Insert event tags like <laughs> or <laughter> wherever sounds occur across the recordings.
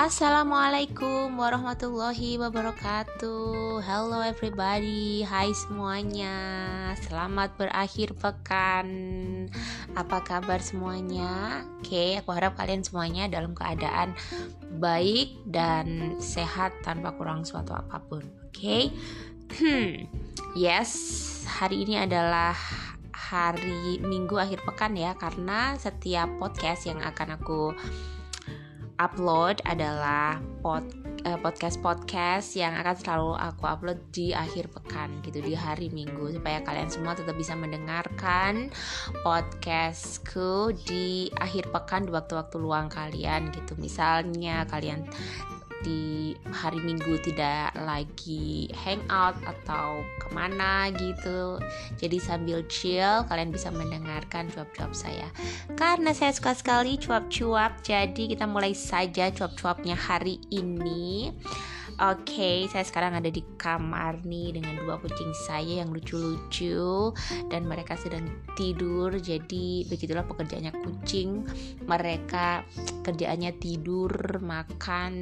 Assalamualaikum warahmatullahi wabarakatuh. Hello everybody. Hai semuanya. Selamat berakhir pekan. Apa kabar semuanya? Oke, okay, aku harap kalian semuanya dalam keadaan baik dan sehat tanpa kurang suatu apa pun. Oke? Okay? Hmm, yes, hari ini adalah hari Minggu akhir pekan ya Karena setiap podcast yang akan aku upload adalah pod, uh, podcast-podcast yang akan selalu aku upload di akhir pekan gitu di hari Minggu supaya kalian semua tetap bisa mendengarkan podcastku di akhir pekan di waktu-waktu luang kalian gitu. Misalnya kalian di hari minggu tidak lagi hangout atau ke mana gitu. Jadi sambil chill kalian bisa mendengarkan cuap-cuap saya. Karena saya suka sekali cuap-cuap jadi kita mulai saja cuap-cuapnya hari ini Oke, okay, saya sekarang ada di kamar nih dengan dua kucing saya yang lucu-lucu dan mereka sedang tidur. Jadi begitulah pekerjaannya kucing. Mereka kerjaannya tidur, makan,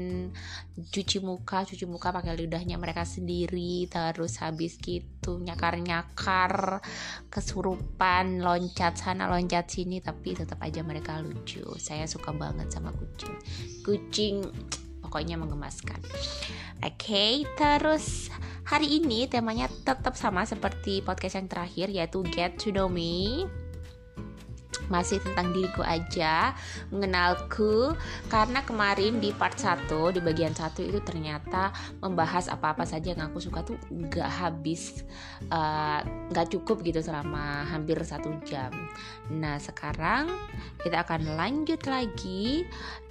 cuci muka, cuci muka pakai lidahnya mereka sendiri. Terus habis gitu nyakar-nyakar, kesurupan, loncat sana, loncat sini, tapi tetap aja mereka lucu. Saya suka banget sama kucing. Kucing pokoknya menggemaskan. Oke, okay, terus hari ini temanya tetap sama seperti podcast yang terakhir yaitu Get to Know Me masih tentang diriku aja mengenalku. Karena kemarin di part 1 di bagian satu itu ternyata membahas apa-apa saja yang aku suka tuh nggak habis eh, nggak uh, cukup gitu selama hampir satu jam. Nah sekarang kita akan lanjut lagi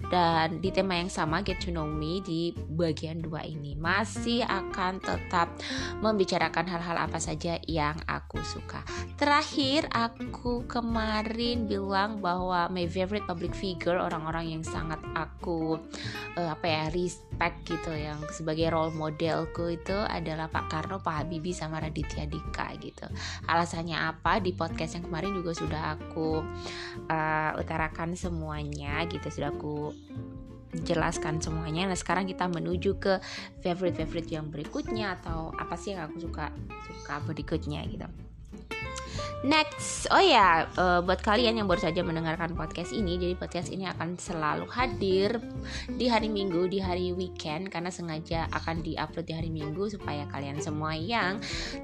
dan di tema yang sama get to know me di bagian dua ini. Masih akan tetap membicarakan hal-hal apa saja yang aku suka. Terakhir aku kemarin bilang bahwa my favorite public figure orang-orang yang sangat aku uh, apa ya respect gitu yang sebagai role modelku itu adalah Pak Karno, Pak Habibie sama Raditya Dika gitu. Alasannya apa di podcast yang kemarin juga sudah aku uh, utarakan semuanya gitu sudah aku jelaskan semuanya. Nah sekarang kita menuju ke favorite favorite yang berikutnya atau apa sih yang aku suka suka berikutnya gitu. Next, oh ya, uh, buat kalian yang baru saja mendengarkan podcast ini, jadi podcast ini akan selalu hadir di hari Minggu, di hari weekend, karena sengaja akan diupload di hari Minggu supaya kalian semua yang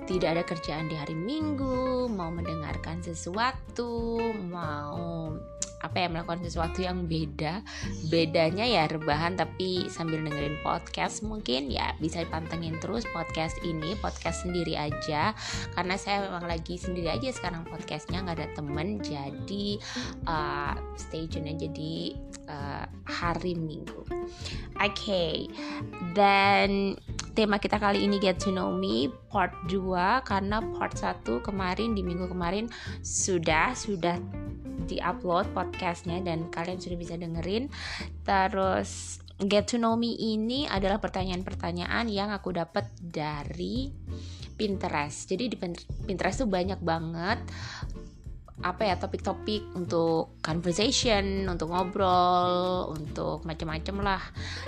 tidak ada kerjaan di hari Minggu mau mendengarkan sesuatu, mau apa ya melakukan sesuatu yang beda. Bedanya ya rebahan tapi sambil dengerin podcast mungkin ya bisa dipantengin terus podcast ini podcast sendiri aja. Karena saya memang lagi sendiri aja sekarang podcastnya nggak ada temen. Jadi uh, stay tune aja di uh, hari minggu. Oke okay. dan tema kita kali ini get to know me part 2 karena part 1 kemarin di minggu kemarin sudah sudah di-upload podcastnya dan kalian sudah bisa dengerin. Terus Get to Know Me ini adalah pertanyaan-pertanyaan yang aku dapat dari Pinterest. Jadi di Pinterest tuh banyak banget apa ya topik-topik untuk conversation, untuk ngobrol, untuk macam-macam lah.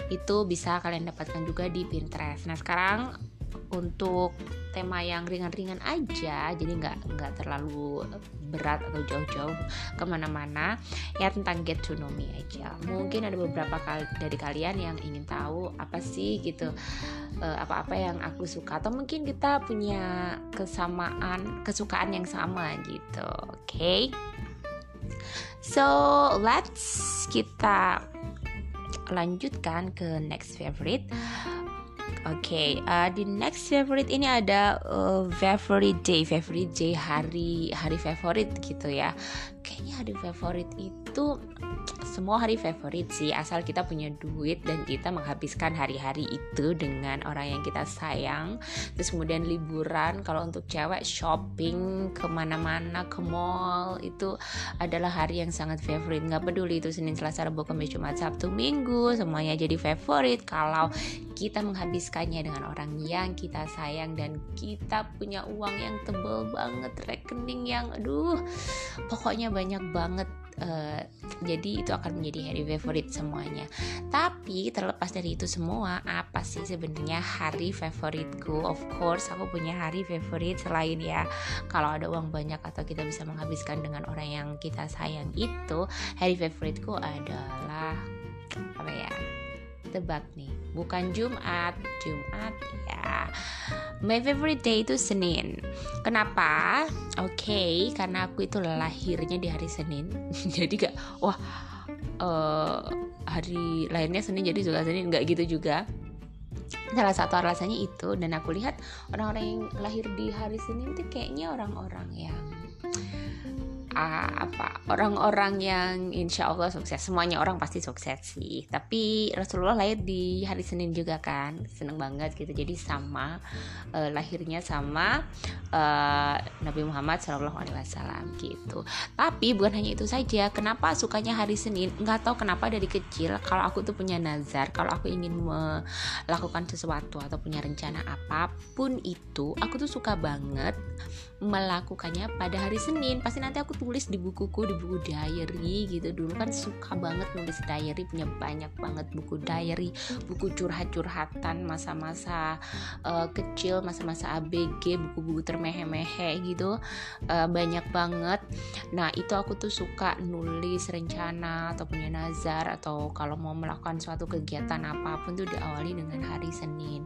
Itu bisa kalian dapatkan juga di Pinterest. Nah, sekarang untuk tema yang ringan-ringan aja jadi nggak nggak terlalu berat atau jauh-jauh ke mana-mana. Ya tentang get to know me aja. Mungkin ada beberapa kali dari kalian yang ingin tahu apa sih gitu uh, apa-apa yang aku suka. Atau mungkin kita punya kesamaan kesukaan yang sama gitu oke? Okay? so let's kita lanjutkan ke next favorite Oke, okay, uh, di next favorite ini ada uh, favorite day, favorite day hari hari favorit gitu ya. Kayaknya hari favorit itu semua hari favorit sih asal kita punya duit dan kita menghabiskan hari-hari itu dengan orang yang kita sayang. Terus kemudian liburan kalau untuk cewek shopping ke mana-mana ke mall itu adalah hari yang sangat favorit. Nggak peduli itu Senin Selasa Rabu Kamis Jumat Sabtu Minggu semuanya jadi favorit. Kalau kita menghabiskannya dengan orang yang kita sayang dan kita punya uang yang tebel banget rekening yang aduh pokoknya banyak banget uh, jadi itu akan menjadi hari favorit semuanya. Tapi terlepas dari itu semua apa sih sebenarnya hari favoritku of course aku punya hari favorit selain ya kalau ada uang banyak atau kita bisa menghabiskan dengan orang yang kita sayang itu hari favoritku adalah apa ya tebak nih. Bukan Jumat Jumat ya. My favorite day itu Senin. Kenapa? Oke okay, karena aku itu lahirnya di hari Senin. <laughs> Jadi gak wah uh, hari lainnya Senin jadi juga Senin. Nggak gitu juga. Salah satu alasannya itu dan aku lihat orang-orang yang lahir di hari Senin itu kayaknya orang-orang yang uh, apa orang-orang yang insya Allah sukses. Semuanya orang pasti sukses sih. Tapi Rasulullah lahir di hari Senin juga kan. Seneng banget gitu. Jadi sama uh, lahirnya sama uh, Nabi Muhammad Shallallahu Alaihi Wasallam gitu. Tapi bukan hanya itu saja. Kenapa sukanya hari Senin? Nggak tahu kenapa dari kecil kalau aku tuh punya nazar kalau aku ingin melakukan sesuatu atau punya rencana apa pun itu aku tuh suka banget melakukannya pada hari Senin. Pasti nanti aku tulis di bukuku di buku diary gitu. Dulu kan suka banget nulis diary punya banyak banget buku diary buku curhat-curhatan masa-masa uh, kecil masa-masa ABG buku-buku termehe-mehe gitu. Uh, banyak banget. Nah itu aku tuh suka nulis rencana atau punya nazar atau kalau mau melakukan suatu kegiatan apa pun tuh diawali dengan hari Senin.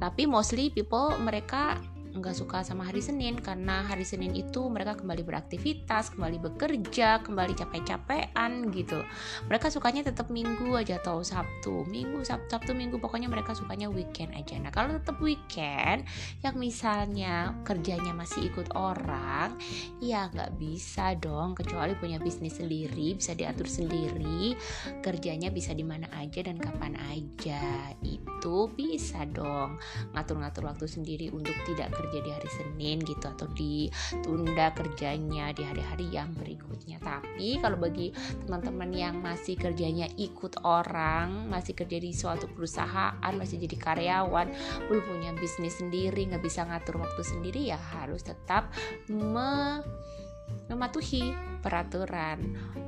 Tapi mostly people mereka nggak suka sama hari Senin karena hari Senin itu mereka kembali beraktivitas, kembali bekerja, kembali capek-capean gitu. Mereka sukanya tetap Minggu aja atau Sabtu, Minggu, Sabtu, Sabtu, Minggu, pokoknya mereka sukanya weekend aja. Nah kalau tetap weekend, yang misalnya kerjanya masih ikut orang, ya nggak bisa dong, kecuali punya bisnis sendiri, bisa diatur sendiri, kerjanya bisa di mana aja dan kapan aja, itu bisa dong ngatur-ngatur waktu sendiri untuk tidak kerja kerja di hari Senin gitu atau ditunda kerjanya di hari-hari yang berikutnya. Tapi kalau bagi teman-teman yang masih kerjanya ikut orang masih kerja di suatu perusahaan masih jadi karyawan belum punya bisnis sendiri nggak bisa ngatur waktu sendiri ya harus tetap me mematuhi peraturan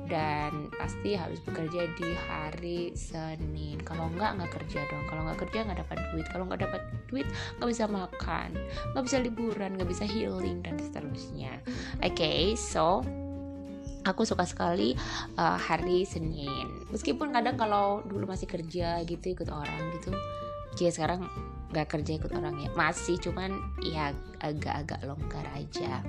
dan pasti harus bekerja di hari Senin. Kalau nggak nggak kerja dong. Kalau nggak kerja nggak dapat duit. Kalau nggak dapat duit nggak bisa makan nggak bisa liburan nggak bisa healing dan seterusnya. Oke okay, so aku suka sekali uh, hari Senin. Meskipun kadang kalau dulu masih kerja gitu ikut orang gitu jadi sekarang nggak kerja ikut orang ya. Masih cuman ya agak-agak longgar aja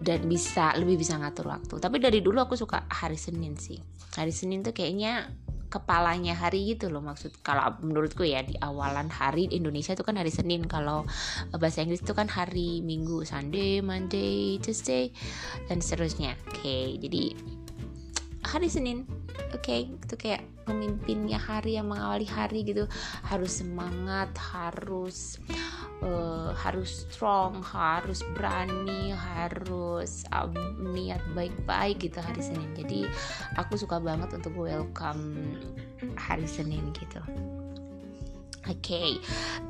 dan bisa lebih bisa ngatur waktu. Tapi dari dulu aku suka hari Senin sih. Hari Senin tuh kayaknya kepalanya hari gitu loh maksud kalau menurutku ya di awalan hari Indonesia itu kan hari Senin. Kalau bahasa Inggris itu kan hari Minggu Sunday Monday Tuesday dan seterusnya. Oke okay, jadi hari Senin oke okay, itu kayak pemimpinnya hari yang mengawali hari gitu harus semangat harus uh, harus strong harus berani harus um, niat baik-baik gitu hari Senin jadi aku suka banget untuk welcome hari Senin gitu Oke, okay.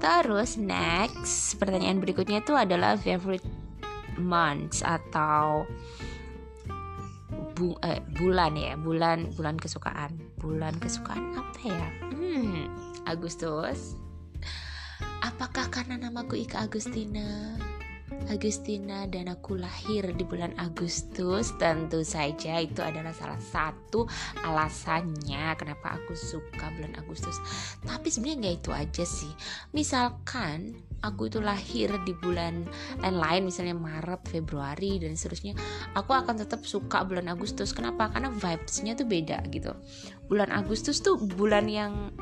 terus next pertanyaan berikutnya itu adalah favorite months atau bu, eh, bulan ya, bulan bulan kesukaan, bulan kesukaan apa ya? Hmm, Agustus, Apakah karena namaku Ika Agustina? Agustina dan aku lahir di bulan Agustus tentu saja itu adalah salah satu alasannya kenapa aku suka bulan Agustus. Tapi sebenarnya nggak itu aja sih. Misalkan aku itu lahir di bulan lain-lain misalnya Maret, Februari dan seterusnya aku akan tetap suka bulan Agustus. Kenapa? karena vibesnya tuh beda gitu. Bulan Agustus tuh bulan yang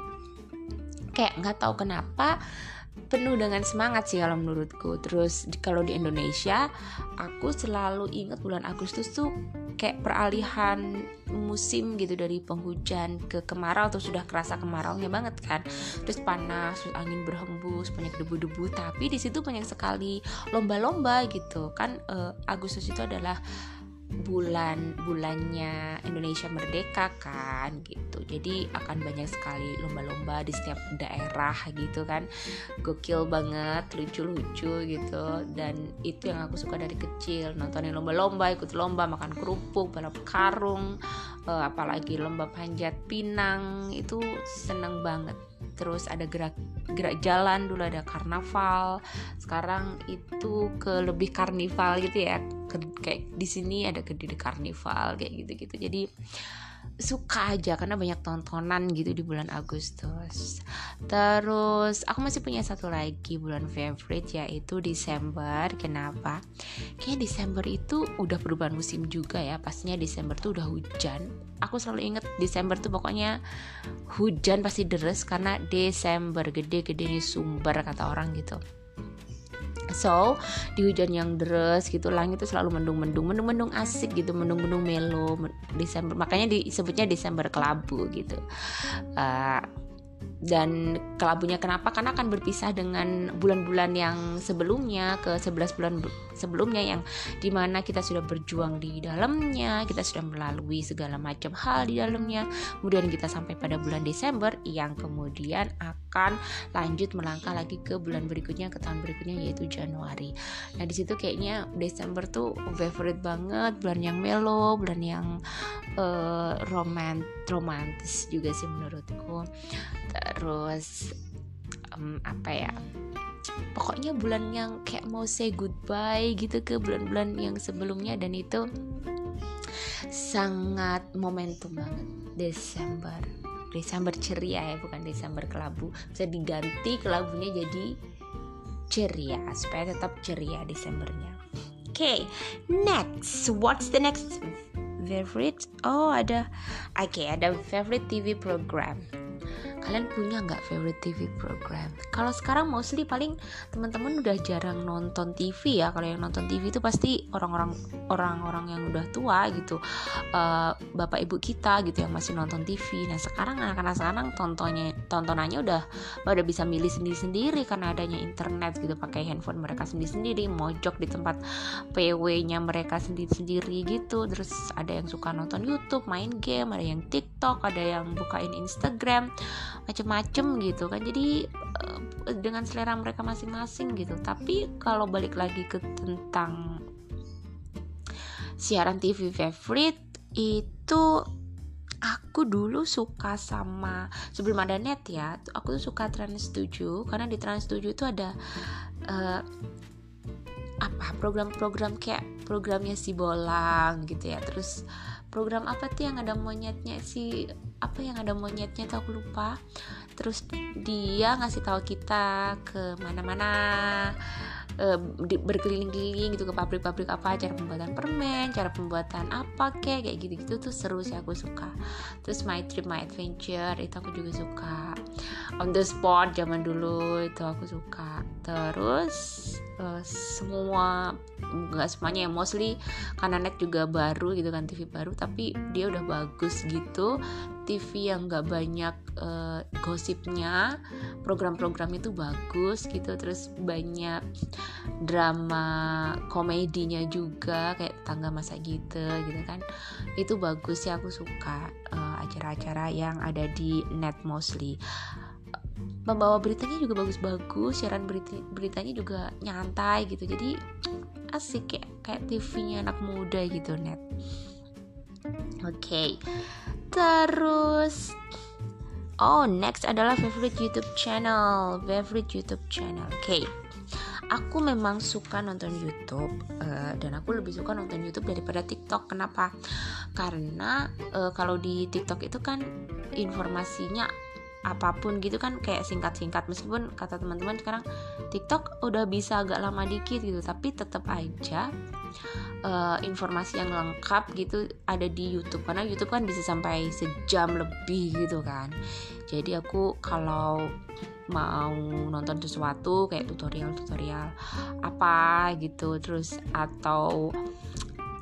kayak nggak tahu kenapa penuh dengan semangat sih kalau menurutku. Terus kalau di Indonesia aku selalu ingat bulan Agustus tuh kayak peralihan musim gitu dari penghujan ke kemarau atau sudah kerasa kemaraunya banget kan. Terus panas terus angin berhembus banyak debu-debu. Tapi di situ banyak sekali lomba-lomba gitu. Kan uh, Agustus itu adalah bulan bulannya Indonesia merdeka kan gitu. Jadi akan banyak sekali lomba-lomba di setiap daerah gitu kan. Gokil banget lucu-lucu gitu. Dan itu yang aku suka dari kecil. Nontonin lomba-lomba ikut lomba makan kerupuk balap karung uh, apalagi lomba panjat pinang. Itu seneng banget terus ada gerak gerak jalan dulu ada karnaval. Sekarang itu ke lebih karnival gitu ya. Ke, kayak di sini ada ke di karnival kayak gitu gitu jadi suka aja karena banyak tontonan gitu di bulan Agustus. Terus aku masih punya satu lagi bulan favorite yaitu Desember. Kenapa? Kayak Desember itu udah perubahan musim juga ya. Pastinya Desember tuh udah hujan. Aku selalu inget Desember tuh pokoknya hujan pasti deres karena Desember gede-gede sumber kata orang gitu. So di hujan yang deras gitu langit itu selalu mendung-mendung mendung-mendung asik gitu mendung-mendung melo Desember makanya disebutnya Desember kelabu gitu. Uh, dan kelabunya kenapa? Karena akan berpisah dengan bulan-bulan yang sebelumnya ke 11 bulan sebelumnya yang di mana kita sudah berjuang di dalamnya kita sudah melalui segala macam hal di dalamnya. Kemudian kita sampai pada bulan Desember yang kemudian akan lanjut melangkah lagi ke bulan berikutnya ke tahun berikutnya yaitu Januari. Nah di situ kayaknya Desember tuh favorite banget bulan yang melo bulan yang uh, romant romantis juga sih menurutku terus um, apa ya pokoknya bulan yang kayak mau say goodbye gitu ke bulan-bulan yang sebelumnya dan itu sangat momentum banget. Desember Desember ceria ya bukan Desember kelabu. Bisa diganti kelabunya jadi ceria supaya tetap ceria Desembernya. Oke okay, next. What's the next favorite? Oh ada oke okay, ada favorite TV program kalian punya nggak favorite TV program? Kalau sekarang mostly paling teman-teman udah jarang nonton TV ya. Kalau yang nonton TV itu pasti orang-orang orang-orang yang udah tua gitu. Uh, bapak ibu kita gitu yang masih nonton TV nah sekarang anak-anak sekarang tontonnya tontonannya udah udah bisa milih sendiri-sendiri karena adanya internet gitu. Pakai handphone mereka sendiri-sendiri mojok di tempat PW-nya mereka sendiri-sendiri gitu. Terus ada yang suka nonton YouTube main game ada yang TikTok ada yang bukain Instagram macem-macem gitu kan. Jadi uh, dengan selera mereka masing-masing gitu. Tapi kalau balik lagi ke tentang siaran TV favorite itu aku dulu suka sama sebelum ada net ya aku tuh suka Trans 7 karena di Trans 7 itu ada uh, apa program-program kayak programnya si bolang gitu ya. Terus program apa tuh yang ada monyetnya si apa yang ada monyetnya tuh aku lupa. Terus dia ngasih tahu kita ke mana-mana e, berkeliling-keliling gitu ke pabrik-pabrik apa cara pembuatan permen cara pembuatan apa kayak kayak gitu-gitu tuh seru sih aku suka. Terus my trip my adventure itu aku juga suka. On the spot zaman dulu itu aku suka. Terus uh, semua nggak semuanya ya mostly karena net juga baru gitu kan TV baru tapi dia udah bagus gitu TV yang nggak banyak uh, gosipnya program-program itu bagus gitu terus banyak drama komedinya juga kayak tangga masa gitu gitu kan itu bagus ya aku suka uh, acara-acara yang ada di net mostly membawa beritanya juga bagus-bagus siaran berita beritanya juga nyantai gitu jadi asik kayak kayak TV-nya anak muda gitu net oke okay. Terus Oh, next adalah favorite YouTube channel. Favorite YouTube channel. Oke. Okay. Aku memang suka nonton YouTube uh, dan aku lebih suka nonton YouTube daripada TikTok. Kenapa? Karena uh, kalau di TikTok itu kan informasinya apa pun gitu kan kayak singkat-singkat meskipun kata teman-teman sekarang TikTok udah bisa agak lama dikit gitu tapi tetap aja uh, informasi yang lengkap gitu ada di YouTube karena YouTube kan bisa sampai sejam lebih gitu kan jadi aku kalau mau nonton sesuatu kayak tutorial-tutorial apa gitu terus atau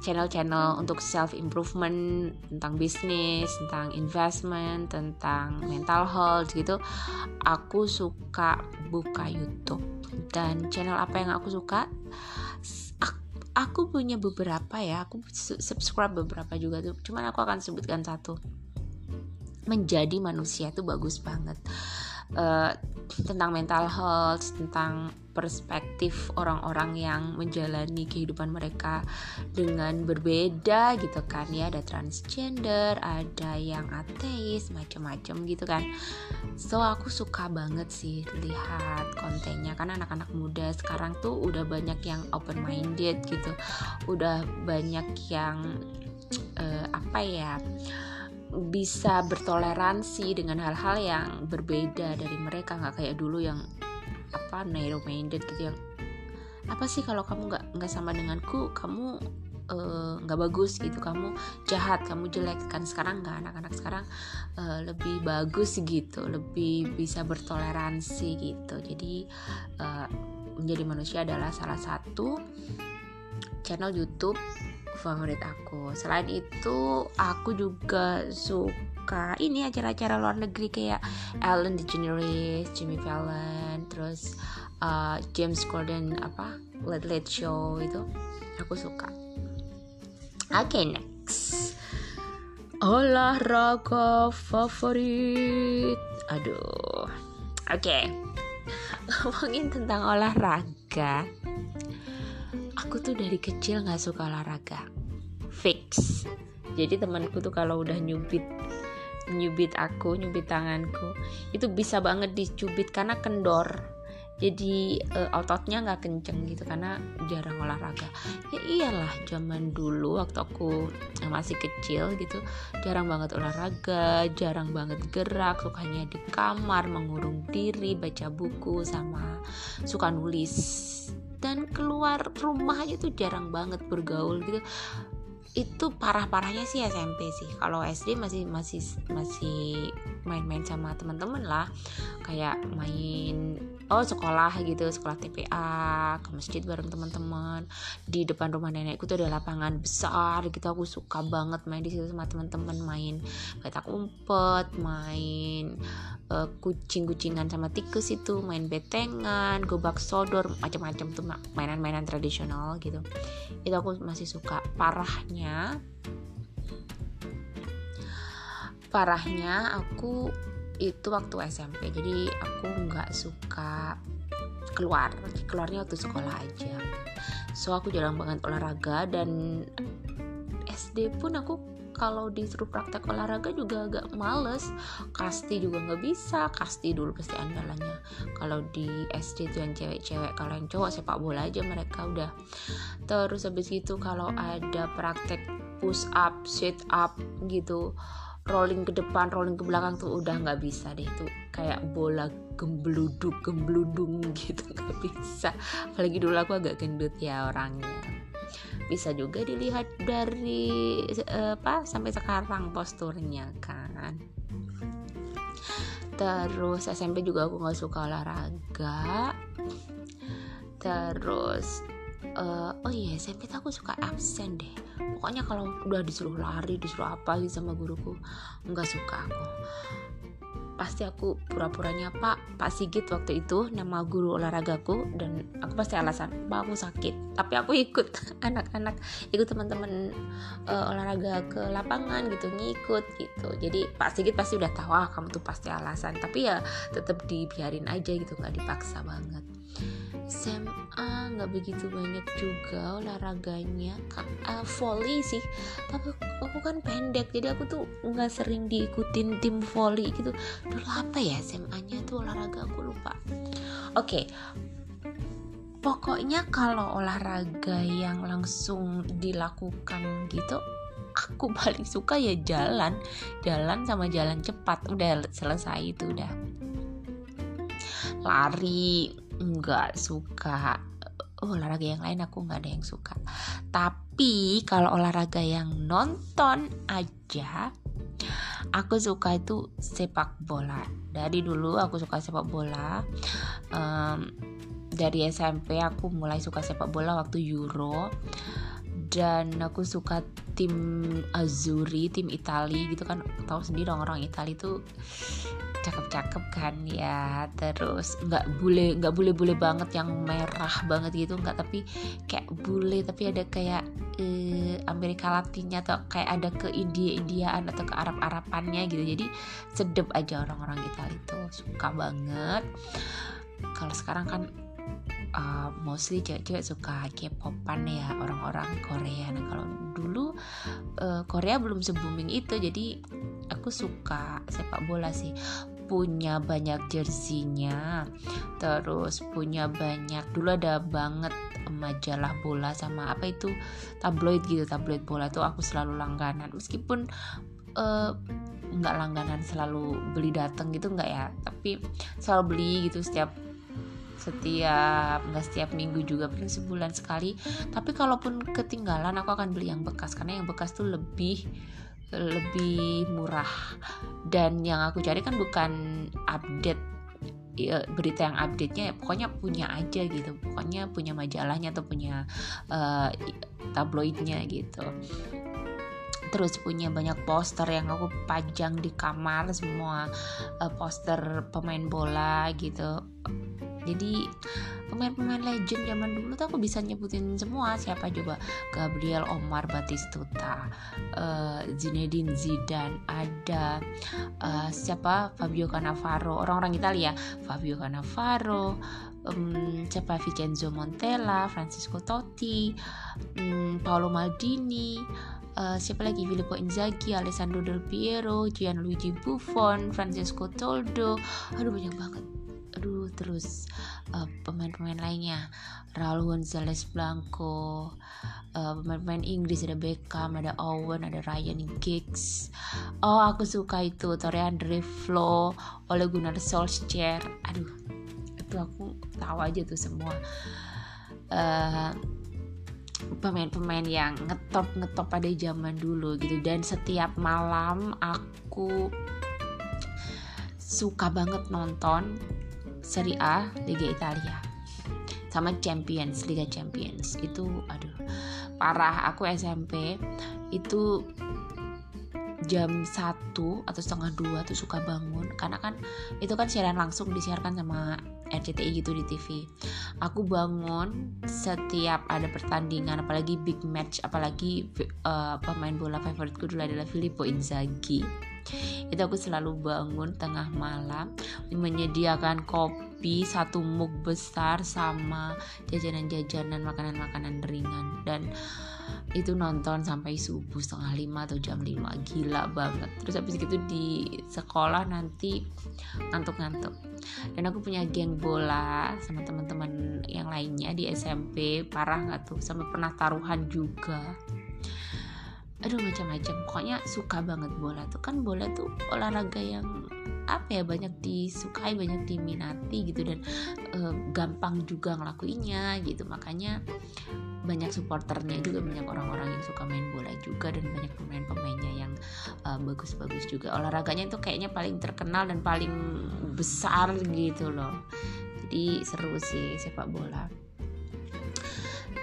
channel-channel untuk self improvement tentang bisnis, tentang investment, tentang mental health gitu. Aku suka buka YouTube dan channel apa yang aku suka? Aku punya beberapa ya, aku subscribe beberapa juga tuh. Cuman aku akan sebutkan satu. Menjadi manusia tuh bagus banget. Uh, tentang mental health, tentang perspektif orang-orang yang menjalani kehidupan mereka dengan berbeda gitu kan ya. Ada transgender ada yang ateis macam-macam gitu kan. So aku suka banget sih lihat kontennya. Karena anak-anak muda sekarang tuh udah banyak yang open minded gitu. Udah banyak yang uh, apa ya bisa bertoleransi dengan hal-hal yang berbeda dari mereka. Nggak kayak dulu yang apa narrow minded gitu yang apa sih kalau kamu nggak nggak sama denganku kamu eh, nggak uh, bagus gitu. Kamu jahat kamu jelek. Kan sekarang nggak anak-anak sekarang uh, lebih bagus gitu lebih bisa bertoleransi gitu. Jadi uh, menjadi manusia adalah salah satu channel YouTube favorit aku. Selain itu aku juga suka suka ini acara-acara luar negeri kayak Ellen DeGeneres, Jimmy Fallon, terus uh, James Corden apa Late Late Show itu aku suka. Oke okay, next olahraga favorit. Aduh, oke okay. <laughs> ngomongin tentang olahraga. Aku tuh dari kecil nggak suka olahraga, fix jadi temanku tuh kalau udah nyubit nyubit aku nyubit tanganku itu bisa banget dicubit karena kendor. Jadi uh, ototnya nggak kenceng gitu karena jarang olahraga. Ya iyalah zaman dulu waktu aku masih kecil gitu jarang banget olahraga jarang banget gerak sukanya di kamar mengurung diri baca buku sama suka nulis. Dan keluar rumah tuh jarang banget bergaul gitu itu parah-parahnya sih SMP sih. Kalau SD masih masih masih main-main sama teman-teman lah. Kayak main oh sekolah gitu sekolah TPA ke masjid bareng teman-teman di depan rumah nenekku tuh ada lapangan besar gitu aku suka banget main di situ sama teman-teman main petak umpet main uh, kucing-kucingan sama tikus itu main betengan gobak sodor macam-macam tuh mainan-mainan tradisional gitu. Itu aku masih suka. Parahnya parahnya aku itu waktu SMP jadi aku nggak suka keluar. Keluarnya waktu sekolah aja. So aku jarang banget olahraga dan SD pun aku kalau disuruh praktek olahraga juga agak males. Kasti juga nggak bisa. Kasti dulu pasti andalannya. Kalau di SD tuh yang cewek-cewek kalau yang cowok sepak bola aja mereka udah. Terus habis gitu kalau ada praktek push up sit up gitu rolling ke depan rolling ke belakang tuh udah nggak bisa deh. Tuh kayak bola gembluduk gembludung gitu <laughs> nggak bisa. Apalagi dulu aku agak gendut ya orangnya. Bisa juga dilihat dari apa sampai sekarang posturnya kan. Terus SMP juga aku nggak suka olahraga. Terus uh, oh iya SMP aku suka absen deh. Pokoknya kalau udah disuruh lari disuruh apa gitu sama guruku nggak suka aku. Pasti aku pura-puranya Pak Pak Sigit waktu itu nama guru olahragaku dan aku pasti alasan Pak aku sakit. Tapi aku ikut <laughs> anak-anak ikut teman-teman uh, olahraga ke lapangan gitu ngikut gitu. Jadi Pak Sigit pasti udah tahu ah kamu tuh pasti alasan. Tapi ya tetap dibiarin aja gitu nggak dipaksa banget SMA nggak begitu banyak juga olahraganya. Uh, volley sih. Tapi aku kan pendek jadi aku tuh nggak sering diikutin tim volley gitu. Dulu apa ya SMA nya tuh olahraga? Aku lupa. Oke. Okay. pokoknya kalau olahraga yang langsung dilakukan gitu aku <laughs> paling suka ya jalan. Jalan sama jalan cepat. Udah selesai itu udah. Lari nggak suka. Oh, olahraga yang lain aku nggak ada yang suka. Tapi kalau olahraga yang nonton aja aku suka itu sepak bola. Dari dulu aku suka sepak bola. Um, dari SMP aku mulai suka sepak bola waktu Euro dan aku suka tim Azuri tim Itali gitu kan. Tahu sendiri orang-orang Itali itu cakep-cakep kan ya. Terus nggak bule nggak bule-bule banget yang merah banget gitu nggak. Tapi kayak bule tapi ada kayak eh, Amerika Latinnya atau kayak ada ke India-Indiaan atau ke Arab-Arapannya gitu. Jadi sedep aja orang-orang Italia itu suka banget. Kalau sekarang kan uh, mostly cewek-cewek suka K-popan ya orang-orang Korea. Nah kalau dulu uh, Korea belum se booming itu, jadi aku suka sepak bola sih punya banyak jersinya terus punya banyak dulu ada banget majalah bola sama apa itu tabloid gitu tabloid bola tuh aku selalu langganan meskipun uh, nggak langganan selalu beli datang gitu nggak ya tapi selalu beli gitu setiap setiap nggak setiap minggu juga paling sebulan sekali. Tapi kalaupun ketinggalan aku akan beli yang bekas karena yang bekas tuh lebih lebih murah. Dan yang aku cari kan bukan update ya, berita yang update-nya ya, pokoknya punya aja gitu. Pokoknya punya majalahnya atau punya uh, tabloidnya gitu. Terus punya banyak poster yang aku pajang di kamar semua uh, poster pemain bola gitu jadi pemain-pemain legend zaman dulu tuh aku bisa nyebutin semua. Siapa coba? Gabriel Omar Batistuta uh, Zinedine Zidane ada uh, siapa? Fabio Cannavaro orang-orang Italia. Fabio Cannavaro um, siapa? Vincenzo Montella Francisco Totti um, Paolo Maldini uh, siapa lagi? Filippo Inzaghi, Alessandro Del Piero, Gianluigi Buffon, Francesco Toldo, aduh banyak banget aduh terus uh, pemain-pemain lainnya. Raul Gonzalez Blanco uh, pemain-pemain Inggris ada Beckham ada Owen ada Ryan Giggs. Oh aku suka itu Torre Andre Flo Ole Gunnar Solskjaer. Aduh itu aku tahu aja tuh semua. Uh, pemain-pemain yang ngetop ngetop pada zaman dulu gitu. Dan setiap malam aku suka banget nonton Serie A Liga Italia. Sama Champions Liga Champions. Itu aduh parah. Aku SMP itu jam 1 atau setengah dua tuh suka bangun. Karena kan itu kan siaran langsung disiarkan sama RCTI gitu di TV aku bangun setiap ada pertandingan apalagi big match apalagi uh, pemain bola favoritku dulu adalah Filippo Inzaghi itu aku selalu bangun tengah malam menyediakan kopi satu mug besar sama jajanan-jajanan makanan-makanan ringan. Dan itu nonton sampai subuh setengah lima atau jam lima. Gila banget. Terus habis itu di sekolah nanti ngantuk-ngantuk. Dan aku punya geng bola sama teman-teman yang lainnya di SMP parah nggak tuh? Sampai pernah taruhan juga aduh macam-macam. Pokoknya suka banget bola tuh. Kan bola tuh olahraga yang apa ya banyak disukai banyak diminati gitu. Dan e, gampang juga ngelakuinnya gitu. Makanya banyak supporternya juga banyak orang-orang yang suka main bola juga. Dan banyak pemain-pemainnya yang bagus e, bagus-bagus juga. Olahraganya itu kayaknya paling terkenal dan paling besar gitu loh. Jadi seru sih sepak bola.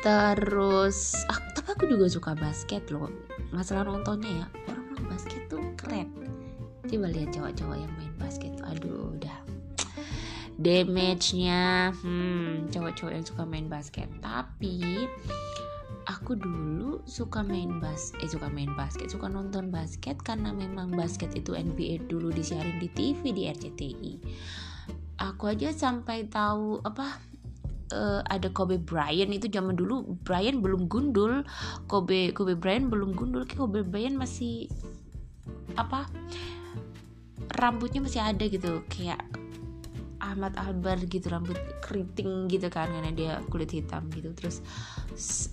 Terus ah, tapi aku juga suka basket loh masalah nontonnya ya. Orang-orang basket tuh keren. Coba lihat cowok-cowok yang main basket. Aduh udah. Damage-nya. Hmm cowok-cowok yang suka main basket. Tapi aku dulu suka main bas eh suka main basket. Suka nonton basket karena memang basket itu NBA dulu disiarin di TV di RCTI aku aja sampai tahu apa uh, ada Kobe Bryant itu zaman dulu Bryant belum gundul. Kobe Kobe Bryant belum gundul. Kobe Bryant masih apa rambutnya masih ada gitu. Kayak Ahmad Albar gitu rambut keriting gitu kan karena dia kulit hitam gitu. Terus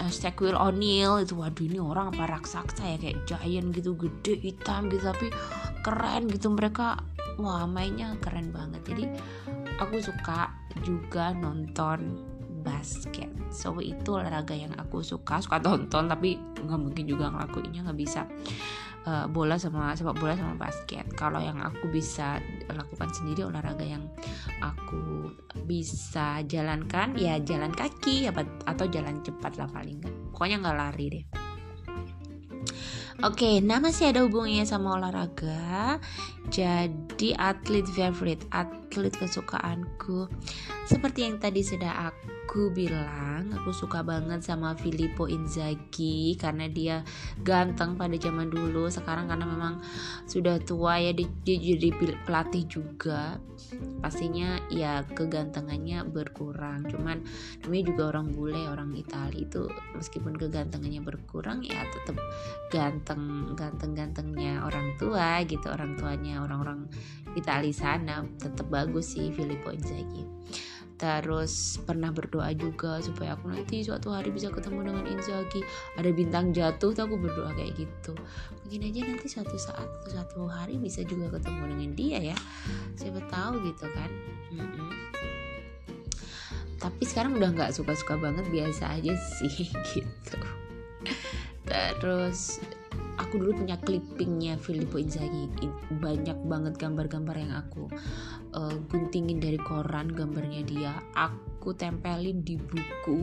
uh, Shaquille O'Neal itu waduh ini orang apa raksasa ya? Kayak giant gitu gede hitam gitu tapi keren gitu. Mereka wah mainnya keren banget. Jadi aku suka juga nonton basket. So itu olahraga yang aku suka suka tonton tapi nggak mungkin juga ngelakuinnya nggak bisa uh, bola sama sepak bola sama basket. Kalau yang aku bisa lakukan sendiri olahraga yang aku bisa jalankan ya jalan kaki atau jalan cepat lah paling nggak. Pokoknya nggak lari deh. Oke, okay, nah masih ada hubungannya sama olahraga. Jadi atlet favorite, at atlet kesukaanku. Seperti yang tadi sudah aku bilang aku suka banget sama Filippo Inzaghi karena dia ganteng pada zaman dulu. Sekarang karena memang sudah tua ya dia, jadi pelatih juga. Pastinya ya kegantengannya berkurang. Cuman namanya juga orang bule orang Italia itu meskipun kegantengannya berkurang ya tetap ganteng ganteng gantengnya orang tua gitu orang tuanya orang-orang Italia sana tetap bagus sih Filippo Inzaghi terus pernah berdoa juga supaya aku nanti suatu hari bisa ketemu dengan Inzaghi. Ada bintang jatuh tuh aku berdoa kayak gitu. Mungkin aja nanti suatu saat suatu hari bisa juga ketemu dengan dia ya. Siapa tahu gitu kan. Mm -mm. tapi sekarang udah nggak suka-suka banget biasa aja sih <laughs> gitu. Terus aku dulu punya clippingnya Filippo Inzaghi. Banyak banget gambar-gambar yang aku uh, guntingin dari koran gambarnya dia. Aku tempelin di buku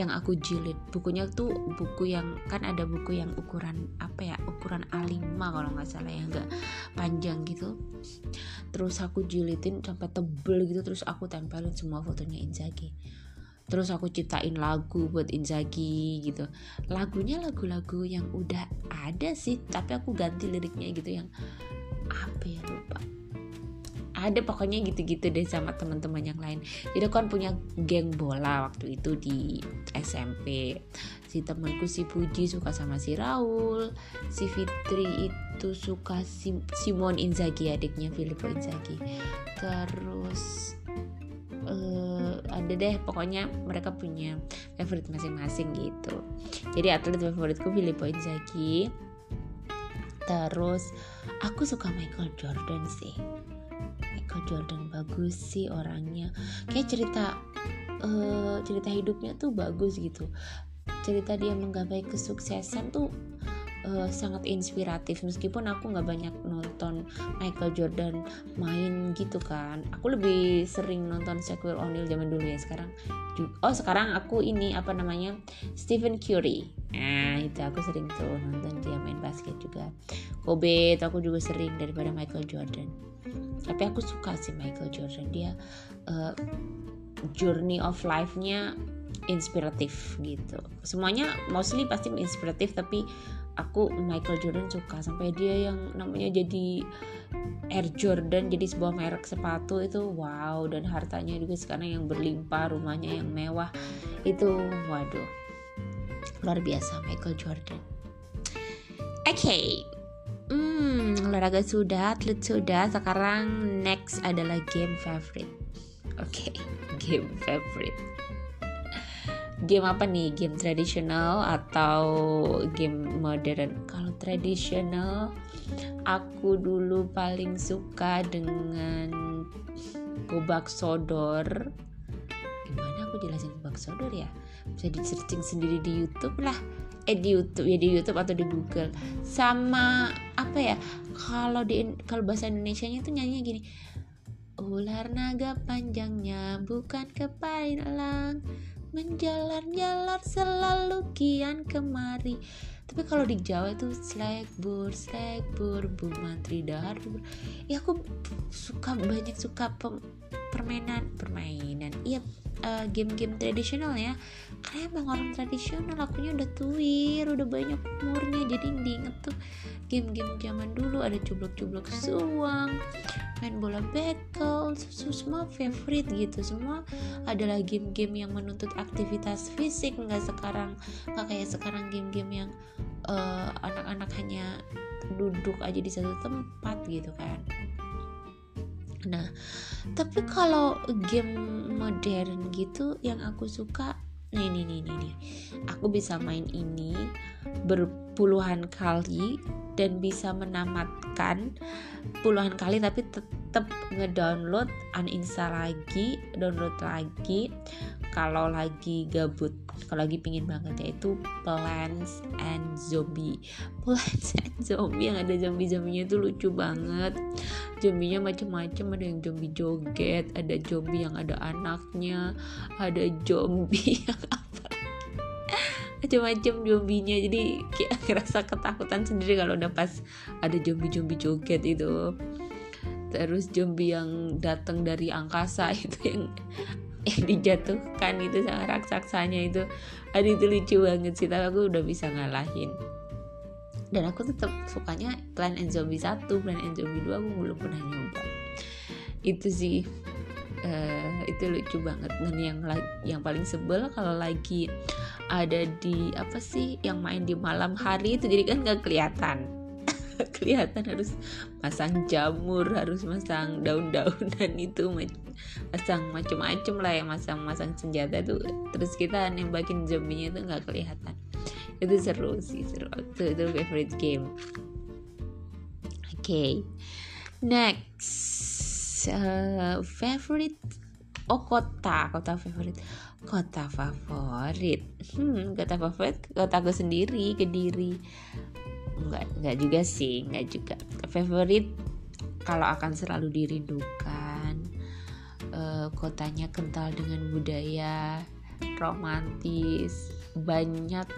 yang aku jilid. Bukunya tuh buku yang kan ada buku yang ukuran apa ya? Ukuran A5 kalau nggak salah yang enggak panjang gitu. Terus aku jilidin sampai tebel gitu terus aku tempelin semua fotonya Inzaghi terus aku ciptain lagu buat Inzaghi gitu. Lagunya lagu-lagu yang udah ada sih tapi aku ganti liriknya gitu yang apa ya lupa. Ada pokoknya gitu-gitu deh sama teman-teman yang lain. Jadi aku kan punya geng bola waktu itu di SMP si temanku si Puji suka sama si Raul. Si Fitri itu suka si Simon Inzaghi adiknya Filippo Inzaghi. Terus uh, ada deh pokoknya mereka punya favorite masing-masing gitu. Jadi atlet favoritku Filippo Inzaghi. Terus aku suka Michael Jordan sih. Michael Jordan bagus sih orangnya. Kayak cerita uh, cerita hidupnya tuh bagus gitu. Cerita dia menggapai kesuksesan tuh uh, sangat inspiratif. Meskipun aku nggak banyak nonton Michael Jordan main gitu kan. Aku lebih sering nonton Shaquille O'Neal zaman dulu ya. Sekarang oh sekarang aku ini apa namanya Stephen Curry. Nah itu aku sering tuh nonton dia main basket juga. Kobe itu aku juga sering daripada Michael Jordan. Tapi aku suka sih Michael Jordan. Dia uh, journey of life-nya inspiratif gitu. Semuanya mostly pasti inspiratif tapi aku Michael Jordan suka sampai dia yang namanya jadi Air Jordan jadi sebuah merek sepatu itu wow dan hartanya juga sekarang yang berlimpah rumahnya yang mewah itu waduh luar biasa Michael Jordan oke okay. hmm olahraga sudah atlet sudah sekarang next adalah game favorite oke okay. <laughs> game favorite game apa nih game tradisional atau game modern. Kalau tradisional aku dulu paling suka dengan gobak sodor. Gimana aku jelasin gobak sodor ya? Bisa di searching sendiri di YouTube lah. Eh di YouTube ya di YouTube atau di Google. Sama apa ya kalau di kalau bahasa Indonesia nya itu nyanyi gini. Ular naga panjangnya bukan kepala menjalar-jalar selalu kian kemari tapi kalau di Jawa itu slegbur slegbur bu mantri dahar ya aku suka banyak suka permainan permainan. Iya uh, game-game tradisional ya karena emang orang tradisional akunya udah tuir udah banyak umurnya. Jadi diinget tuh game-game zaman dulu ada cublok-cublok suang main bola bekel semua favorite gitu. Semua adalah game-game yang menuntut aktivitas fisik. Nggak sekarang nggak kayak sekarang game-game yang uh, anak-anak hanya duduk aja di satu tempat gitu kan nah tapi kalau game modern gitu yang aku suka nih nih nih nih, nih. aku bisa main ini berpuluhan kali dan bisa menamatkan puluhan kali tapi tetap ngedownload uninstall lagi download lagi. Kalau lagi gabut kalau lagi pingin banget yaitu Plants and Zombie. <laughs> Plants and Zombie yang ada zombie-zombinya itu lucu banget. Zombinya macam-macam ada yang zombie joget ada zombie yang ada anaknya ada zombie <laughs> yang apa macam-macam zombinya jadi kayak <laughs> ngerasa ketakutan sendiri kalau udah pas ada zombie-zombie joget itu. Terus zombie yang datang dari angkasa <laughs> itu yang yang dijatuhkan itu sama raksasanya itu. Aduh itu lucu banget sih tapi aku udah bisa ngalahin. Dan aku tetap sukanya Plan and Zombie 1 Plan and Zombie 2 aku belum pernah nyoba. Itu sih uh, itu lucu banget. Dan yang yang paling sebel kalau lagi ada di apa sih yang main di malam hari itu jadi kan nggak kelihatan. <laughs> Kelihatan harus pasang jamur harus masang daun-daunan <laughs> itu pasang macam-macam lah ya masang-masang senjata tuh terus kita nembakin zombinya itu nggak kelihatan. Itu seru sih seru. Itu, itu favorite game. Oke. Okay. next uh, favorite oh kota kota favorite. Kota favorit? Hmm kota favorit kota gue sendiri kediri. Nggak nggak juga sih nggak juga. Favorit kalau akan selalu dirindukan uh, kotanya kental dengan budaya romantis banyak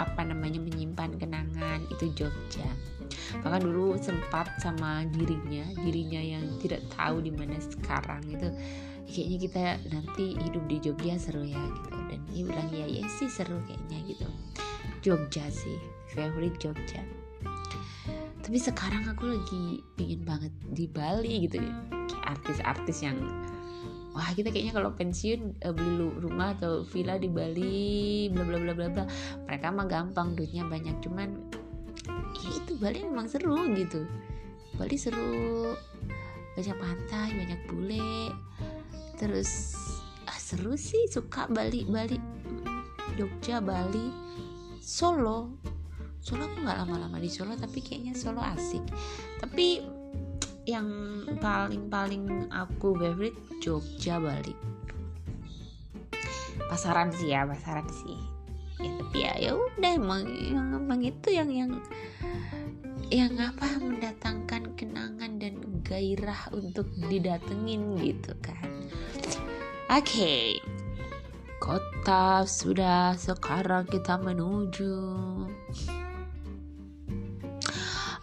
apa namanya menyimpan kenangan itu Jogja bahkan dulu sempat sama dirinya dirinya yang tidak tahu di mana sekarang itu kayaknya kita nanti hidup di Jogja seru ya gitu. Dan dia bilang ya ya sih seru kayaknya gitu. Jogja sih favorite Jogja. Tapi sekarang aku lagi pingin banget di Bali gitu. Kayak artis-artis yang wah kita kayaknya kalau pensiun uh, beli rumah atau villa di Bali bla bla bla bla bla. Mereka mah gampang duitnya banyak cuman ya itu Bali memang seru gitu. Bali seru banyak pantai banyak bule. Terus ah, seru sih suka Bali Bali Jogja Bali Solo. Solo aku nggak lama-lama di Solo tapi kayaknya Solo asik. Tapi yang paling-paling aku favorite Jogja Bali. Pasaran sih ya pasaran sih ya tapi ya ya udah emang yang emang itu yang yang yang apa mendatangkan kenangan dan gairah untuk didatengin gitu kan. Oke. Okay. kota sudah sekarang kita menuju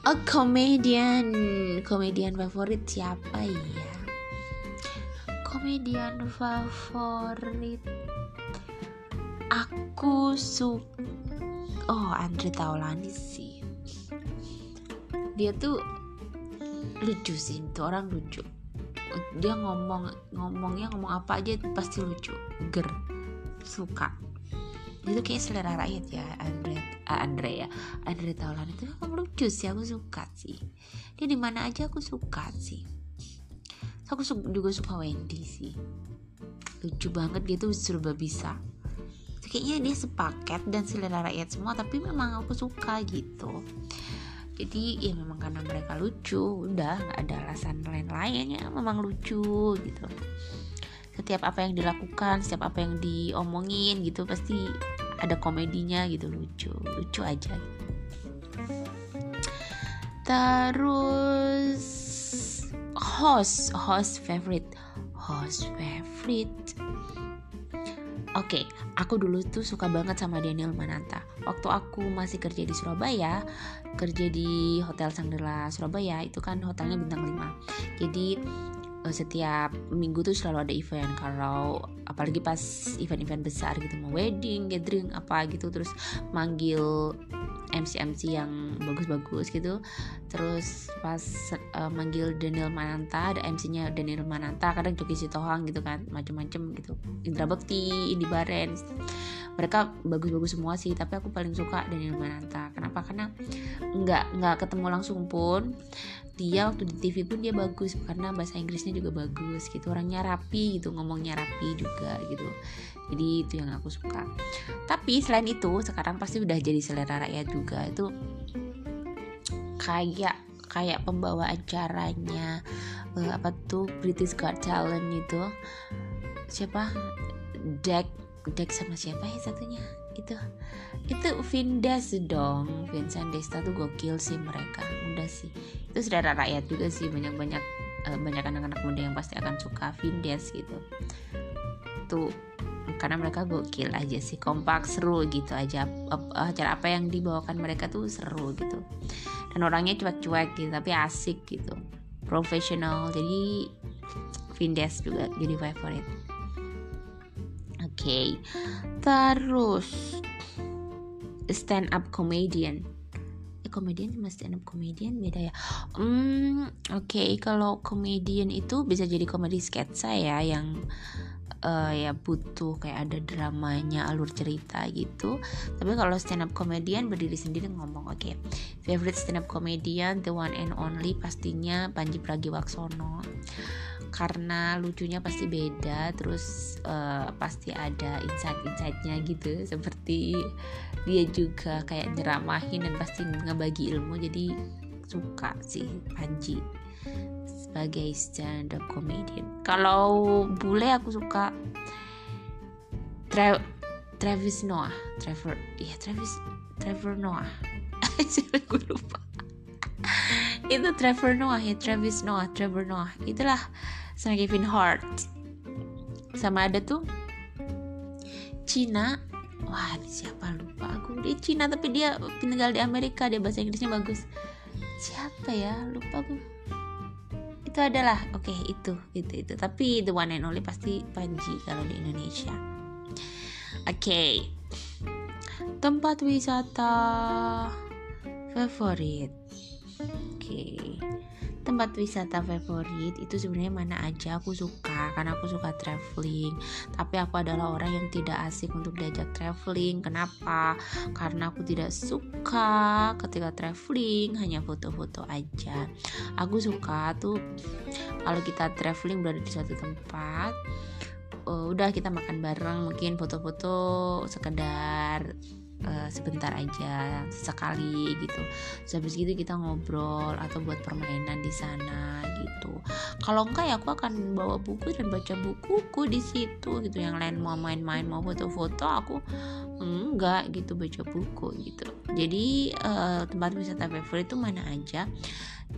A komedian komedian favorit siapa ya? Komedian favorit aku suka. Oh Andre Taulani sih. Dia tuh lucu sih itu orang lucu. Dia ngomong ngomongnya ngomong apa aja pasti lucu. Ger suka. Itu kayak selera rakyat ya Andre uh, Andre ya. Andre Taulani itu emang lucu sih aku suka sih. Dia di mana aja aku suka sih. Aku juga suka Wendy sih. Lucu banget dia tuh serba bisa kayaknya dia sepaket dan selera rakyat semua tapi memang aku suka gitu. Jadi ya memang karena mereka lucu udah nggak ada alasan lain-lain ya memang lucu gitu. Setiap apa yang dilakukan setiap apa yang diomongin gitu pasti ada komedinya gitu lucu lucu aja. Terus host host favorite host favorite Oke, okay, aku dulu tuh suka banget sama Daniel Mananta. Waktu aku masih kerja di Surabaya, kerja di Hotel Sangdela Surabaya, itu kan hotelnya bintang 5. Jadi Eh, setiap minggu tuh selalu ada event kalau apalagi pas event-event besar gitu mau wedding gathering apa gitu terus manggil MC-MC yang bagus-bagus gitu. Terus pas uh, manggil Daniel Mananta ada MC-nya Daniel Mananta kadang Joki Sitohang gitu kan macem-macem gitu. Indra Bekti Indi Barens. Mereka bagus-bagus semua sih tapi aku paling suka Daniel Mananta. Kenapa? Karena nggak nggak ketemu langsung pun dia waktu di TV pun dia bagus. Karena bahasa Inggrisnya juga bagus gitu. Orangnya rapi gitu ngomongnya rapi juga gitu jadi itu yang aku suka. Tapi selain itu sekarang pasti udah jadi selera rakyat juga. Itu kayak kayak pembawa acaranya uh, apa tuh British Got Talent itu. Siapa? Deck Deck sama siapa ya satunya? Itu itu Vindas dong. Vincent Desta tuh gokil sih mereka. Udah sih. Itu saudara rakyat juga sih. Banyak banyak uh, banyak anak-anak muda yang pasti akan suka Vindas gitu. Tuh karena mereka gokil aja sih kompak seru gitu aja. Acara apa yang dibawakan mereka tuh seru gitu. Dan orangnya cuek-cuek gitu tapi asik gitu. Profesional jadi Vindes juga jadi favorit oke okay. terus stand up comedian comedian sama stand up comedian beda ya hmm oke okay. kalau comedian itu bisa jadi komedi sketsa ya yang uh, ya butuh kayak ada dramanya alur cerita gitu tapi kalau stand up comedian berdiri sendiri ngomong oke okay. favorite stand up comedian the one and only pastinya Panji Pragiwaksono karena lucunya pasti beda terus uh, pasti ada insight-insightnya gitu seperti dia juga kayak nyeramahin dan pasti ngebagi ilmu jadi suka sih Panji sebagai stand up comedian. Kalau bule aku suka Tra Travis Noah, Trevor, iya Travis Trevor Noah. <laughs> gue lupa. Itu Trevor Noah ya Travis Noah, Trevor Noah. Itulah sama Kevin Hart. Sama ada tuh Cina. Wah siapa lupa aku. Dia Cina tapi dia tinggal di Amerika. Dia bahasa Inggrisnya bagus. Siapa ya? Lupa aku. Itu adalah oke okay, itu itu itu. Tapi the one and only pasti Panji kalau di Indonesia. Oke. Okay. tempat wisata favorit oke. Tempat wisata favorit itu sebenarnya mana aja? Aku suka karena aku suka traveling. Tapi aku adalah orang yang tidak asik untuk diajak traveling. Kenapa? Karena aku tidak suka ketika traveling hanya foto-foto aja. Aku suka tuh kalau kita traveling berada di suatu tempat uh, udah kita makan bareng mungkin foto-foto sekedar uh, sebentar aja sekali gitu. Terus habis gitu kita ngobrol atau buat permainan di sana gitu. Kalau enggak ya aku akan bawa buku dan baca bukuku di situ gitu. Yang lain mau main-main mau foto-foto aku enggak gitu baca buku gitu. Jadi uh, tempat wisata favorit itu mana aja?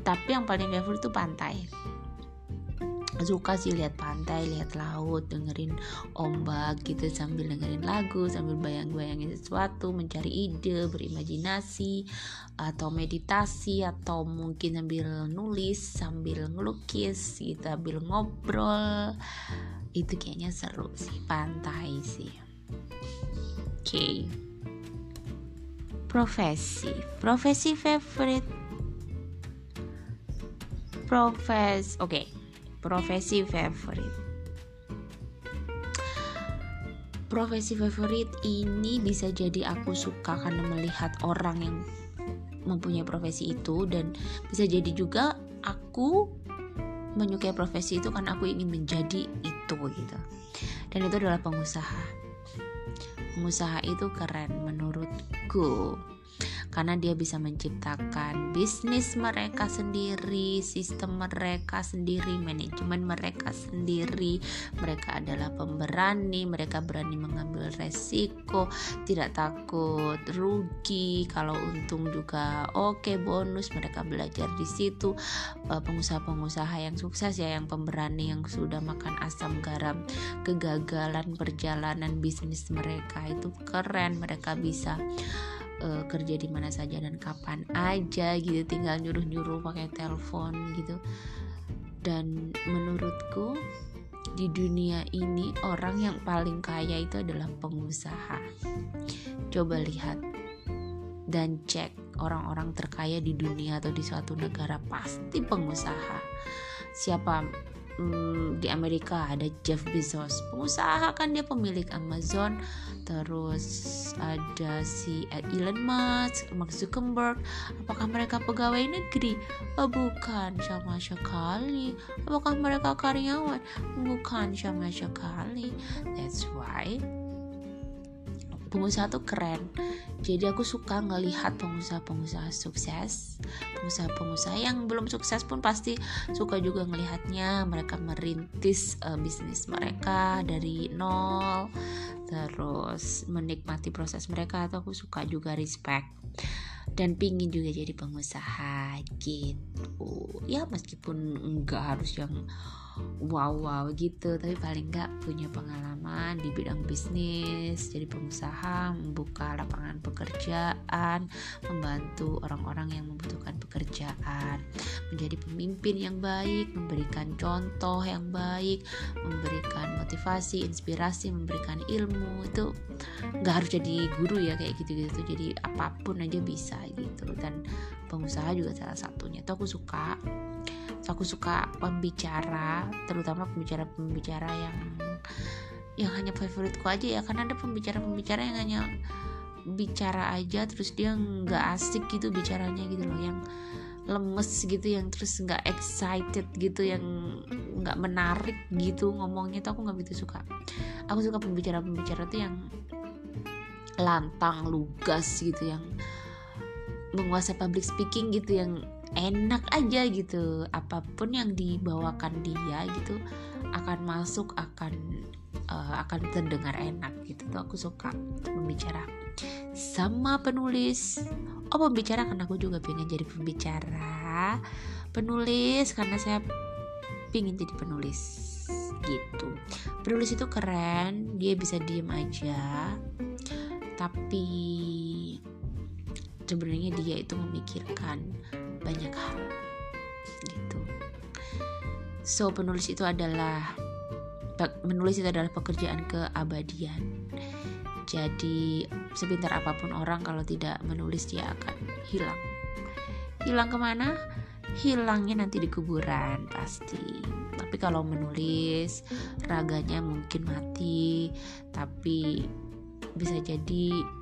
Tapi yang paling favorit itu pantai suka sih lihat pantai, lihat laut, dengerin ombak gitu sambil dengerin lagu, sambil bayang-bayangin sesuatu, mencari ide, berimajinasi atau meditasi atau mungkin sambil nulis, sambil ngelukis, gitu, sambil ngobrol. Itu kayaknya seru sih pantai sih. Oke. Okay. Profesi, profesi favorite profes oke okay profesi favorit. Profesi favorit ini bisa jadi aku suka karena melihat orang yang mempunyai profesi itu dan bisa jadi juga aku menyukai profesi itu karena aku ingin menjadi itu gitu. Dan itu adalah pengusaha. Pengusaha itu keren menurutku karena dia bisa menciptakan bisnis mereka sendiri, sistem mereka sendiri, manajemen mereka sendiri. Mereka adalah pemberani, mereka berani mengambil resiko, tidak takut rugi. Kalau untung juga oke okay, bonus, mereka belajar di situ. Eh, pengusaha-pengusaha yang sukses ya, yang pemberani yang sudah makan asam garam kegagalan perjalanan bisnis mereka itu keren. Mereka bisa uh, kerja di mana saja dan kapan aja gitu tinggal nyuruh-nyuruh pakai telepon gitu. Dan menurutku di dunia ini orang yang paling kaya itu adalah pengusaha. Coba lihat dan cek orang-orang terkaya di dunia atau di suatu negara pasti pengusaha. Siapa hmm, di Amerika ada Jeff Bezos pengusaha kan dia pemilik Amazon. Terus ada si Elon Musk Mark Zuckerberg. Apakah mereka pegawai negeri? Oh, bukan sama sekali. Apakah mereka karyawan? Bukan sama sekali. That's why pengusaha tuh keren. Jadi aku suka ngelihat pengusaha-pengusaha sukses. Pengusaha-pengusaha yang belum sukses pun pasti suka juga ngelihatnya. Mereka merintis uh, bisnis mereka dari nol terus menikmati proses mereka atau aku suka juga respect. Dan pingin juga jadi pengusaha gitu. Ya meskipun enggak harus yang wow wow gitu. Tapi paling nggak punya pengalaman di bidang bisnis jadi pengusaha membuka lapangan pekerjaan membantu orang-orang yang membutuhkan pekerjaan. Menjadi pemimpin yang baik memberikan contoh yang baik memberikan motivasi inspirasi memberikan ilmu. Itu nggak harus jadi guru ya kayak gitu gitu jadi apa pun aja bisa gitu. Dan pengusaha juga salah satunya. Itu aku suka aku suka pembicara terutama pembicara-pembicara yang yang hanya favoritku aja ya. Karena ada pembicara-pembicara yang hanya bicara aja terus dia nggak asik gitu bicaranya gitu loh. Yang lemes gitu yang terus nggak excited gitu yang nggak menarik gitu ngomongnya tuh aku nggak begitu suka. Aku suka pembicara-pembicara tuh yang lantang lugas gitu yang menguasai public speaking gitu yang enak aja gitu. Apa pun yang dibawakan dia gitu akan masuk akan uh, akan terdengar enak gitu. Tuh aku suka membicara sama penulis. Oh pembicara karena aku juga pengen jadi pembicara. Penulis karena saya pengen jadi penulis gitu. Penulis itu keren dia bisa diem aja. Tapi sebenarnya dia itu memikirkan banyak hal gitu. So penulis itu adalah menulis itu adalah pekerjaan keabadian. Jadi sepintar apa pun orang kalau tidak menulis dia akan hilang. Hilang ke mana? Hilangnya nanti di kuburan pasti. Tapi kalau menulis raganya mungkin mati tapi bisa jadi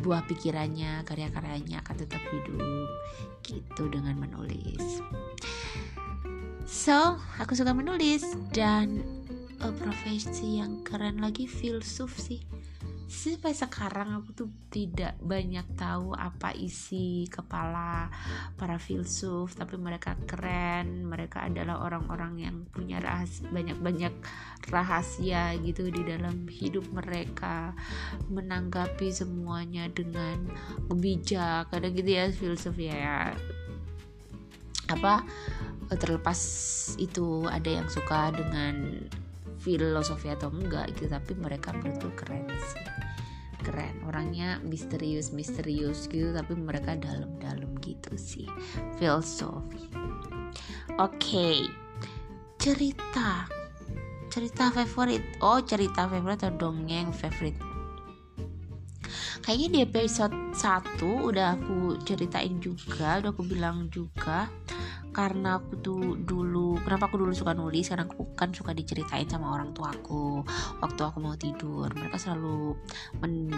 buah pikirannya, karya-karyanya akan tetap hidup gitu dengan menulis. So, aku suka menulis dan uh, profesi yang keren lagi filsuf sih sampai sekarang aku tuh tidak banyak tahu apa isi kepala para filsuf tapi mereka keren mereka adalah orang-orang yang punya rahasia banyak-banyak rahasia gitu di dalam hidup mereka menanggapi semuanya dengan bijak. Kadang gitu ya filsuf ya. Apa terlepas itu ada yang suka dengan filosofi atau enggak gitu tapi mereka menurutku keren sih. Keren. Orangnya misterius misterius gitu tapi mereka dalam-dalam gitu sih. Filosofi. Oke. Okay. cerita. Cerita favorit. Oh cerita favorit atau dongeng favorit. Kayaknya di episode 1 udah aku ceritain juga udah aku bilang juga karena aku tuh dulu kenapa aku dulu suka nulis? Karena aku kan suka diceritain sama orang tua aku. Waktu aku mau tidur mereka selalu men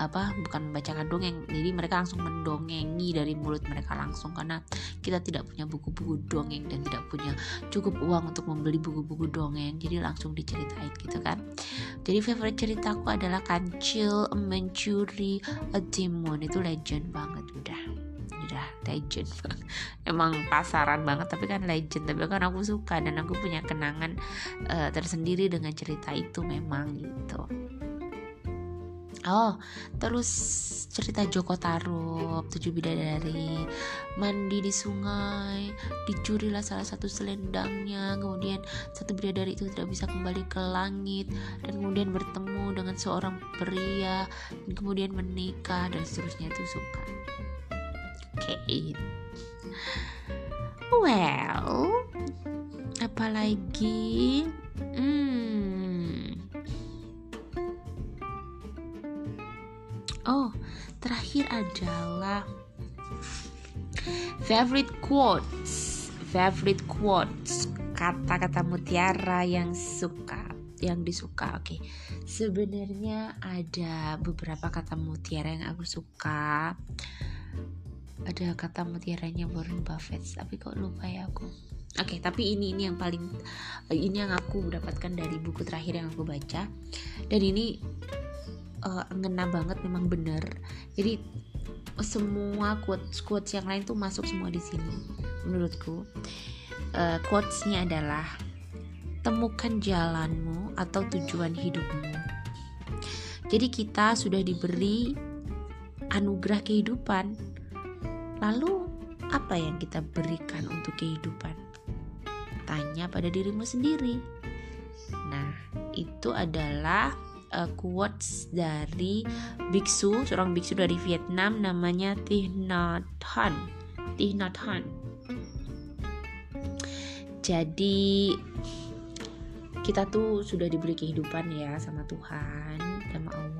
apa bukan membacakan dongeng jadi mereka langsung mendongengi dari mulut mereka langsung. Karena kita tidak punya buku-buku dongeng dan tidak punya cukup uang untuk membeli buku-buku dongeng jadi langsung diceritain gitu kan. Jadi favorite ceritaku adalah kancil mencuri a demon. Itu legend banget udah legend. <laughs> Emang pasaran banget tapi kan legend. Tapi kan aku suka dan aku punya kenangan uh, tersendiri dengan cerita itu memang gitu. Oh, terus cerita Joko Tarub, tujuh bidadari, mandi di sungai, dicurilah salah satu selendangnya, kemudian satu bidadari itu tidak bisa kembali ke langit, dan kemudian bertemu dengan seorang pria, dan kemudian menikah, dan seterusnya itu suka. Kate. Well, apalagi hmm. Oh, terakhir adalah favorite quotes. Favorite quotes, kata-kata mutiara yang suka, yang disuka. Oke. Okay. Sebenarnya ada beberapa kata mutiara yang aku suka ada kata mutiaranya Warren Buffett tapi kok lupa ya aku. Oke okay, tapi ini ini yang paling ini yang aku dapatkan dari buku terakhir yang aku baca. Dan ini uh, ngena banget memang bener jadi semua quotes quotes yang lain tuh masuk semua di sini menurutku. Uh, quotesnya adalah temukan jalanmu atau tujuan hidupmu. Jadi kita sudah diberi anugerah kehidupan Lalu, apa yang kita berikan untuk kehidupan? tanya pada dirimu sendiri. Nah, itu adalah uh, quotes dari biksu, seorang biksu dari Vietnam namanya Thich Nhat Hanh. Thich Nhat Hanh. Jadi kita tuh sudah diberi kehidupan ya sama Tuhan, sama Allah.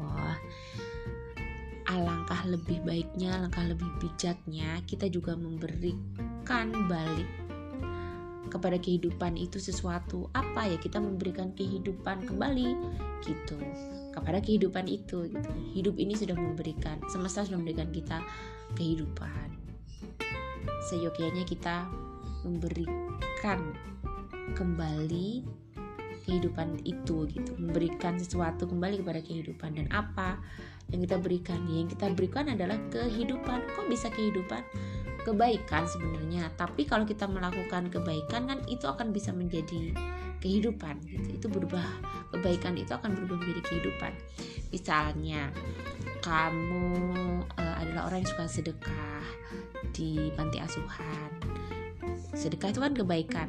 Alangkah lebih baiknya, alangkah lebih bijaknya kita juga memberikan balik kepada kehidupan itu sesuatu. Apa ya kita memberikan kehidupan kembali? Gitu. Kepada kehidupan itu gitu. hidup ini sudah memberikan semesta sudah memberikan kita kehidupan. Seyogyanya kita memberikan kembali kehidupan itu gitu. Memberikan sesuatu kembali kepada kehidupan. Dan apa yang kita berikan. Yang kita berikan adalah kehidupan. Kok bisa kehidupan? Kebaikan sebenarnya. Tapi kalau kita melakukan kebaikan kan itu akan bisa menjadi kehidupan gitu. Itu berubah. Kebaikan itu akan berubah menjadi kehidupan. Misalnya kamu uh, adalah orang yang suka sedekah di panti asuhan. Sedekah itu kan kebaikan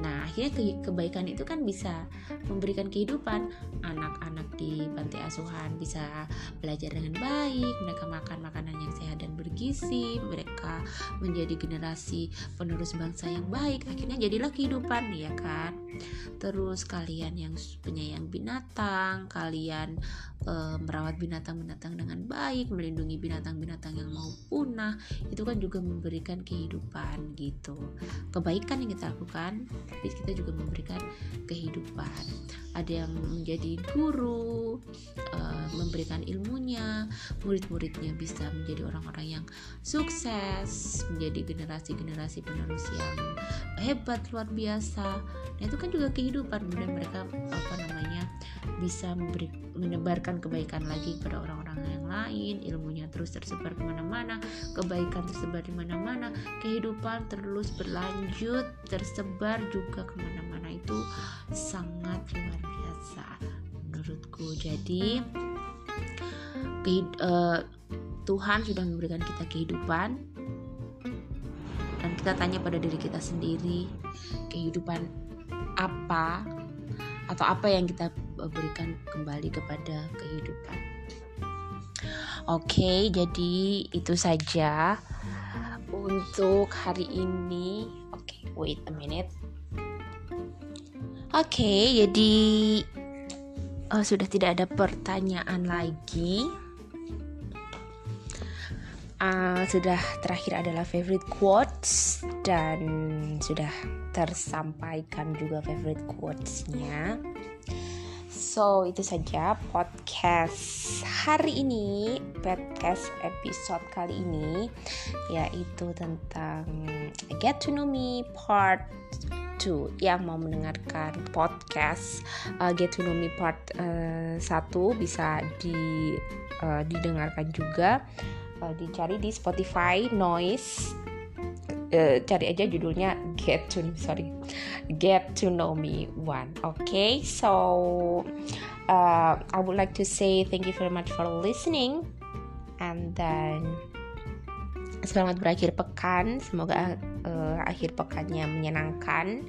Nah, akhirnya ke kebaikan itu kan bisa memberikan kehidupan. Anak-anak di panti asuhan bisa belajar dengan baik, mereka makan makanan yang sehat dan bergizi, mereka menjadi generasi penerus bangsa yang baik. Akhirnya jadilah kehidupan, ya kan? Terus kalian yang penyayang binatang, kalian e, merawat binatang-binatang dengan baik, melindungi binatang-binatang yang mau punah, itu kan juga memberikan kehidupan gitu. Kebaikan yang kita lakukan tapi kita juga memberikan kehidupan. Ada yang menjadi guru uh, memberikan ilmunya murid-muridnya bisa menjadi orang-orang yang sukses menjadi generasi-generasi penerus yang hebat luar biasa. Nah itu kan juga kehidupan. Kemudian mereka apa namanya bisa memberi, menebarkan kebaikan lagi kepada orang-orang yang lain ilmunya terus tersebar ke mana-mana kebaikan tersebar di mana-mana kehidupan terus berlanjut tersebar juga ke mana-mana. Itu sangat luar biasa menurutku. Jadi uh, Tuhan sudah memberikan kita kehidupan. Dan kita tanya pada diri kita sendiri kehidupan apa atau apa yang kita berikan kembali kepada kehidupan. Oke, jadi itu saja untuk hari ini. Oke, wait a minute. Oke, jadi uh, sudah tidak ada pertanyaan lagi. Uh, sudah terakhir adalah favorite quotes dan sudah tersampaikan juga favorite quotesnya. So, itu saja podcast hari ini, podcast episode kali ini yaitu tentang Get to Know Me part 2 yang mau mendengarkan podcast uh, Get to Know Me part uh, 1 bisa di uh, didengarkan juga uh, dicari di Spotify Noise uh, cari aja judulnya Get to sorry Get to Know Me One. Okay, so uh, I would like to say thank you very much for listening, and then selamat berakhir pekan. Semoga uh, akhir pekannya menyenangkan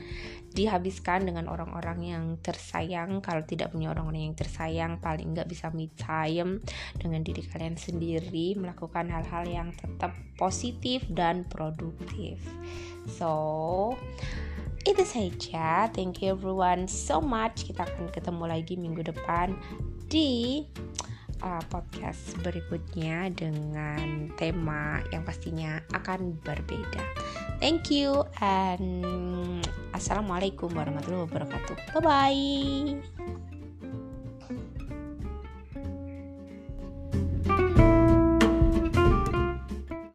dihabiskan dengan orang-orang yang tersayang. Kalau tidak punya orang-orang yang tersayang paling nggak bisa me time dengan diri kalian sendiri melakukan hal-hal yang tetap positif dan produktif. So itu saja. Thank you everyone so much. Kita akan ketemu lagi minggu depan di uh, podcast berikutnya dengan tema yang pastinya akan berbeda. Thank you and assalamualaikum warahmatullahi wabarakatuh. Bye bye.